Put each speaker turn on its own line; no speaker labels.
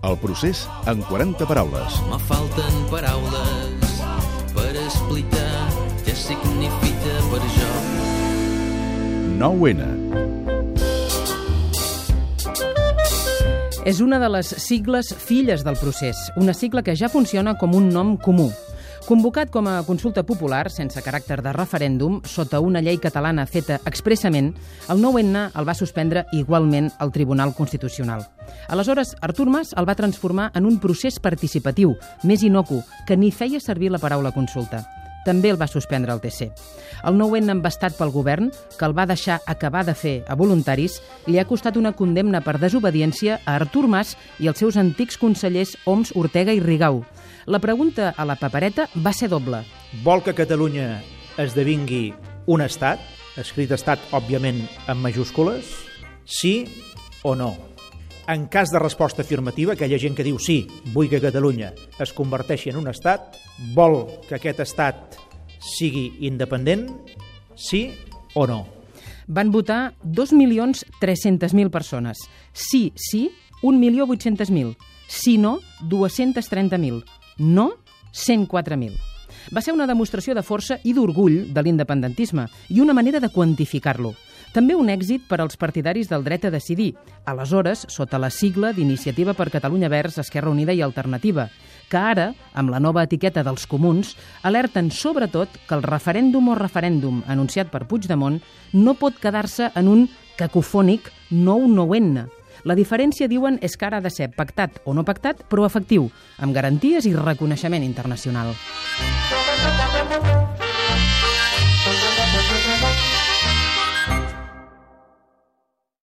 El procés en 40 paraules.
Me falten paraules per explicar què significa per jo.
9-N.
És una de les sigles filles del procés, una sigla que ja funciona com un nom comú. Convocat com a consulta popular, sense caràcter de referèndum, sota una llei catalana feta expressament, el 9N el va suspendre igualment el Tribunal Constitucional. Aleshores, Artur Mas el va transformar en un procés participatiu, més inocu, que ni feia servir la paraula consulta també el va suspendre el TC. El nou n embastat pel govern, que el va deixar acabar de fer a voluntaris, li ha costat una condemna per desobediència a Artur Mas i els seus antics consellers Oms, Ortega i Rigau. La pregunta a la papereta va ser doble.
Vol que Catalunya esdevingui un estat, escrit estat, òbviament, en majúscules? Sí o no? En cas de resposta afirmativa, aquella gent que diu sí, vull que Catalunya es converteixi en un estat, vol que aquest estat sigui independent, sí o no?
Van votar 2.300.000 persones. Sí, sí, 1.800.000. Si no, 230.000. No, 104.000. Va ser una demostració de força i d'orgull de l'independentisme i una manera de quantificar-lo. També un èxit per als partidaris del dret a decidir, aleshores sota la sigla d'Iniciativa per Catalunya Verds, Esquerra Unida i Alternativa, que ara, amb la nova etiqueta dels comuns, alerten sobretot que el referèndum o referèndum anunciat per Puigdemont no pot quedar-se en un cacofònic nou 9 La diferència, diuen, és que ara ha de ser pactat o no pactat, però efectiu, amb garanties i reconeixement internacional.